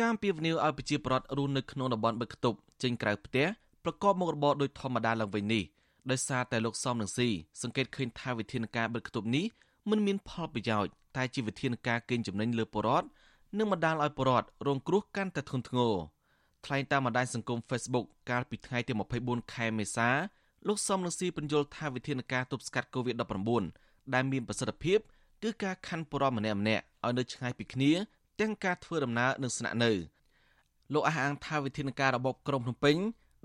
ការពីវនីវឲ្យប្រជាពលរដ្ឋរស់នៅក្នុងតំបន់បិទគប់ចេញក្រៅផ្ទះប្រកបមុខរបរដោយធម្មតាឡើងវិញនេះដោយសារតែលោកសំនឹងស៊ីសង្កេតឃើញថាវិធានការបិទគប់នេះមិនមានផលប្រយោជន៍តែជាវិធានការកេងចំណេញលើពលរដ្ឋនិងបណ្ដាលឲ្យពលរដ្ឋរងគ្រោះកាន់តែធ្ងន់ធ្ងរថ្លែងតាមបណ្ដាញសង្គម Facebook កាលពីថ្ងៃទី24ខែមេសាលោកសំនឹងស៊ីបញ្យល់ថាវិធានការទប់ស្កាត់ COVID-19 ដែលមានប្រសិទ្ធភាពគឺការខណ្ឌពលរដ្ឋម្នាក់ៗឲ្យនៅឆ្ងាយពីគ្នា ទាំងការធ្វើដំណើរនិងស្នាក់នៅលោកអះអាងថាវិធានការរបបក្រុងភ្នំពេញ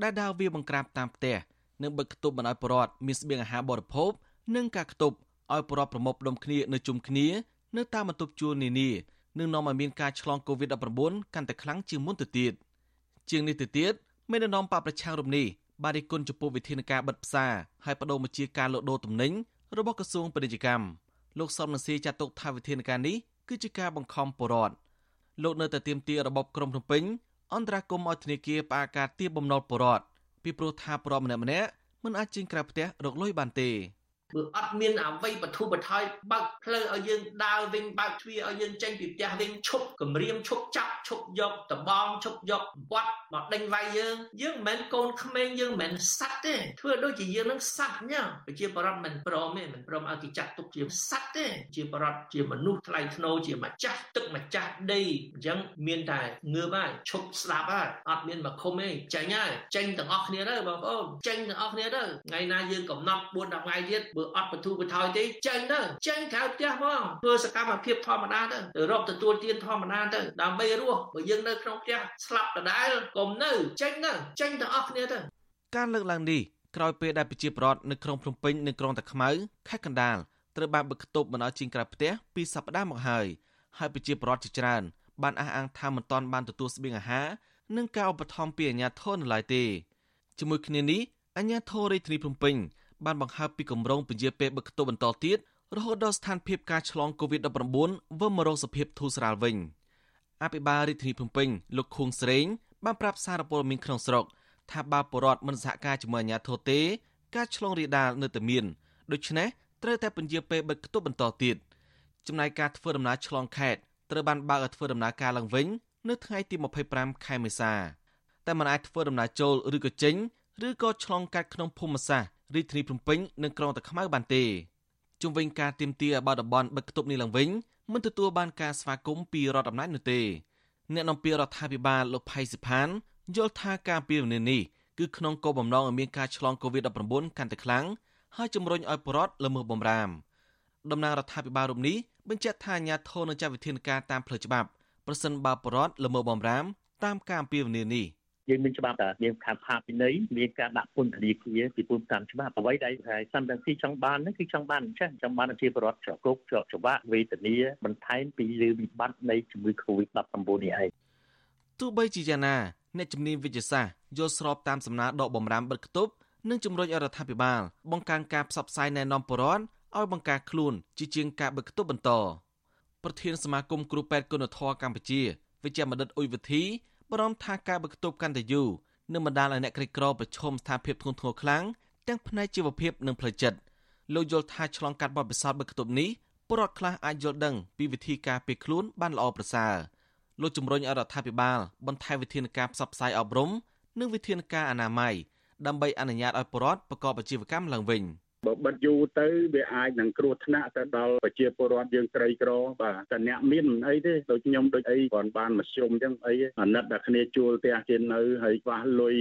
ដែលដើរវាបង្ក្រាបតាមផ្ទះនិងបិទគប់បណ្ដោយប្រវត្តិមានស្បៀងអាហារបរិភោគនិងការគប់ឲ្យប្រវត្តិប្រមូលផ្ដុំគ្នានៅជុំគ្នានៅតាមបន្ទប់ជួលនានានឹងនាំឲ្យមានការឆ្លង COVID-19 កាន់តែខ្លាំងជាងមុនទៅទៀតជាងនេះទៅទៀតមេដឹកនាំបកប្រឆាំងរំនេះបានរិះគន់ចំពោះវិធានការបិទផ្សារហើយបដូរមកជាការលក់ដូរទំនិញរបស់ក្រសួងពាណិជ្ជកម្មលោកសំនសីចាត់ទុកថាវិធានការនេះគឺជាការបង្ខំពលរដ្ឋ លោកនៅតែទាមទាររបបក្រមភ្នំពេញអន្តរាគមឲ្យធនាគារផ្អាកការទាបបំណុលពលរដ្ឋពីព្រោះថាពលរដ្ឋម្នាក់ៗមិនអាចចេញក្រៅផ្ទះរកលុយបានទេ បើអត់មានអ្វីបធុបថយបើកផ្លូវឲ្យយើងដើរវិញបើកទ្វារឲ្យយើងចេញពីផ្ទះវិញឈប់គម្រាមឈប់ចាប់ឈប់យកតបងឈប់យកវត្តមកដេញវាយយើងយើងមិនមែនកូនក្មេងយើងមិនមែនសត្វទេធ្វើដូចជាយើងនឹងសត្វញ៉ាប្រជាបរតមិនព្រមទេមិនព្រមឲ្យគេចាត់ទុកជាសត្វទេជាបរតជាមនុស្សថ្លៃថ្នូរជាម្ចាស់ទឹកម្ចាស់ដីអញ្ចឹងមានតែងើបហើយឈប់ស្ដាប់ហើយអត់មានមកឃុំទេចេញហើយចេញទាំងអស់គ្នាទៅបងប្អូនចេញទាំងអស់គ្នាទៅថ្ងៃណាយើងកំណត់4 10ថ្ងៃទៀតបើអត់បទូបថយទេចេញទៅចេញក្រៅផ្ទះមកធ្វើសកម្មភាពធម្មតាទៅទៅរកទទួលទានធម្មតាទៅដើម្បីរស់បើយើងនៅក្នុងផ្ទះស្លាប់ដដែលកុំនៅចេញទៅចេញទាំងអស់គ្នាទៅការលើកឡើងនេះក្រោយពេលដែលប្រជាពលរដ្ឋនៅក្រុងភ្នំពេញនិងក្រុងតាខ្មៅខេត្តកណ្ដាលត្រូវបានបិទគប់បណ្ដោយជាងក្រៅផ្ទះពីសប្តាហ៍មកហើយហើយប្រជាពលរដ្ឋជាច្រើន បានអះអាងថាមិនទាន់បានទទួលស្បៀងអាហារនិងការឧបត្ថម្ភពីអាជ្ញាធរនៅឡើយទេជាមួយគ្នានេះអាជ្ញាធររាជធានីភ្នំពេញ បានបង្ហើបពីគម្រោងពជាពេលបិទគប់បន្តទៀតរហូតដល់ស្ថានភាពការឆ្លង COVID-19 វិលមករកសភាពធូរស្រាលវិញអភិបាលរាជធានីភ្នំពេញលោកខួងស្រេង បានប្រាប់សារព័ត៌មានក្នុងស្រុកថាបើបរដ្ឋមិនសហការជាមួយអាជ្ញាធរទេ ការឆ្លងរាលដាលនៅតែមានដូច្នេះត្រូវតែពន្យាពេលបិទគប់បន្តទៀតចំណែកការធ្វើដំណើរឆ្លងខេត្តត្រូវបានបើកឲ្យធ្វើដំណើរការឡើងវិញនៅថ្ងៃទី25ខែមេសាតែមិនអាចធ្វើដំណើរចូលឬក៏ចេញឬក៏ឆ្លងកាត់ក្នុងភូមិសាស្ត្រ រាជធានីភ្នំពេញនិងក្រុងតាខ្មៅបានទេជុំវិញការទៀមទាឲ្យបាត់តំបន់បិទគប់នេះឡើងវិញមិនទទួលបានការស្វាគមន៍ពីរដ្ឋអំណាចនោះទេអ្នកនាំពាក្យរដ្ឋាភិបាលលោកផៃសិផានយល់ថាការពីវនីនេះគឺក្នុងគោលបំណងឲ្យមានការឆ្លង COVID-19 កាន់តែខ្លាំងហើយជំរុញឲ្យប្រជាពលរដ្ឋល្មើសបំរាមតំណាងរដ្ឋាភិបាលរូបនេះបញ្ជាក់ថាអាញាធននឹងចាត់វិធានការតាមផ្លូវច្បាប់ប្រសិនបើប្រជាពលរដ្ឋល្មើសបំរាមតាមការអំពាវនាវនេះ យើងមានច្បាប់តែមានខាងផាកពិន័យមានការដាក់ពន្ធនាគារពីពុំតាមច្បាប់អ្វីដែលហើយសំដៅទីចង់បានហ្នឹងគឺចង់បានអញ្ចឹងចង់បានជាប្រវត្តិច្រកគុកច្រកច្បាប់វេទនាបន្ថែមពីលើវិបត្តិនៃជំងឺ Covid-19 នេះឯងទោះបីជាយ៉ាងណាអ្នកជំនាញវិទ្យាសាស្ត្រយល់ស្របតាមសំណើដកបំរាមបិទគប់និងជំរុញរដ្ឋាភិបាលបង្កើនការផ្សព្វផ្សាយណែនាំពលរដ្ឋឲ្យបង្ការខ្លួនជាជាងការបិទគប់បន្តប្រធានសមាគមគ្រូពេទ្យគុណធម៌កម្ពុជាវិជ្ជបណ្ឌិតអ៊ុយវិធី បារម្ភថាការបិទគប់កាន់តែយូរនឹងបណ្ដាលឲ្យអ្នកក្រីក្រប្រឈមស្ថានភាពធ្ងន់ធ្ងរខ្លាំងទាំងផ្នែកជីវភាពនិងផ្លូវចិត្តលោកយល់ថាឆ្លងកាត់បទពិសោធន៍បិទគប់នេះពលរដ្ឋខ្លះអាចយល់ដឹងពីវិធីការពារខ្លួនបានល្អប្រសើរលោកជំរុញឲ្យរដ្ឋាភិបាលបន្ថែមវិធានការផ្សព្វផ្សាយអប់រំនិងវិធានការអនាម័យដើម្បីអនុញ្ញាតឲ្យពលរដ្ឋប្រកបអាជីវកម្មឡើងវិញ។ បើបិទយូរទៅវាអាចនឹងគ្រោះថ្នាក់ទៅដល់ប្រជាពលរដ្ឋយើងក្រីក្របាទតែអ្នកមានមិនអីទេដូចខ្ញុំដូចអីគាត់បានមធ្យមអញ្ចឹងអីអាណិតតែគ្នាជួលផ្ទះគេនៅហើយខ្វះលុយ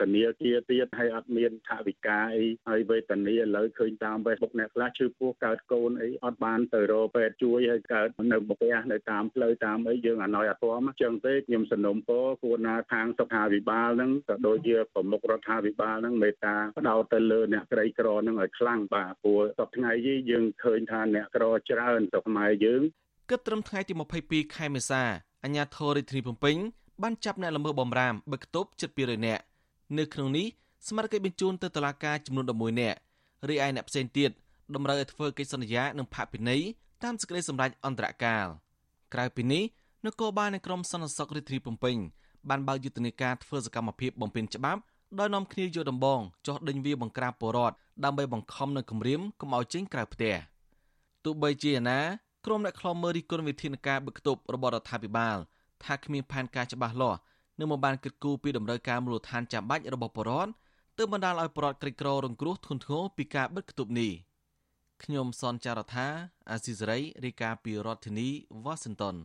ធនាគារទៀតហើយអត់មានថវិកាអីហើយវេទនាឥឡូវឃើញតាម Facebook អ្នកខ្លះឈឺពោះកើតកូនអីអត់បានទៅរកពេទ្យជួយហើយកើតនៅផ្ទះនៅតាមផ្លូវតាមអីយើងអណយអត់ទាំអញ្ចឹងទេខ្ញុំសនំពរគួរណាខាងសុខាភិបាលហ្នឹងក៏ដូចជាប្រមុខរដ្ឋាភិបាលហ្នឹងមេត្តាផ្ដោតទៅលើអ្នកក្រីក្រហ្នឹងឲ្យខ្លាំងបាទព្រោះសប្ថ្ងៃនេះយើងឃើញថាអ្នកក្រច្រើនស្រុកខ្មែរយើងគិតត្រឹមថ្ងៃទី22ខែមេសាអាជ្ញាធររាជធានីភ្នំពេញបានចាប់អ្នកល្មើសបំរាមបិទគប់ជិត200នាក់នៅក្នុងនេះស្មារតីបញ្ជូនទៅតុលាការចំនួន11នាក់រីឯអ្នកផ្សេងទៀតតម្រូវឲ្យធ្វើកិច្ចសន្យានិងផាកពិន័យតាមសេចក្តីសម្រេចអន្តរកាលក្រៅពីនេះនគរបាលនៃក្រមសន្តិសុខរាជធានីភ្នំពេញបានបើកយុទ្ធនាការធ្វើសកម្មភាពបំពេញច្បាប់ ដោយនាំគ្នាយកដំបងចោះដេញវាបង្ក្រាបពលរដ្ឋដើម្បីបង្ខំនៅគម្រាមកុំឲ្យចេញក្រៅផ្ទះទោះបីជាណាក្រុមអ្នកខ្លំមើលរិះគន់វិធានការបិទគប់របស់រដ្ឋាភិបាលថាគ្មានផែនការច្បាស់លាស់និងមិនបានគិតគូរពីតម្រូវការមូលដ្ឋានចាំបាច់របស់ប្រជាពលរដ្ឋទើបបណ្ដាលឲ្យប្រជាពលរដ្ឋក្រីក្ររងគ្រោះធ្ងន់ធ្ងរពីការបិទគប់នេះខ្ញុំសនចាររថាអាស៊ីសេរីរាយការណ៍ពីរដ្ឋធានីវ៉ាស៊ីនតោន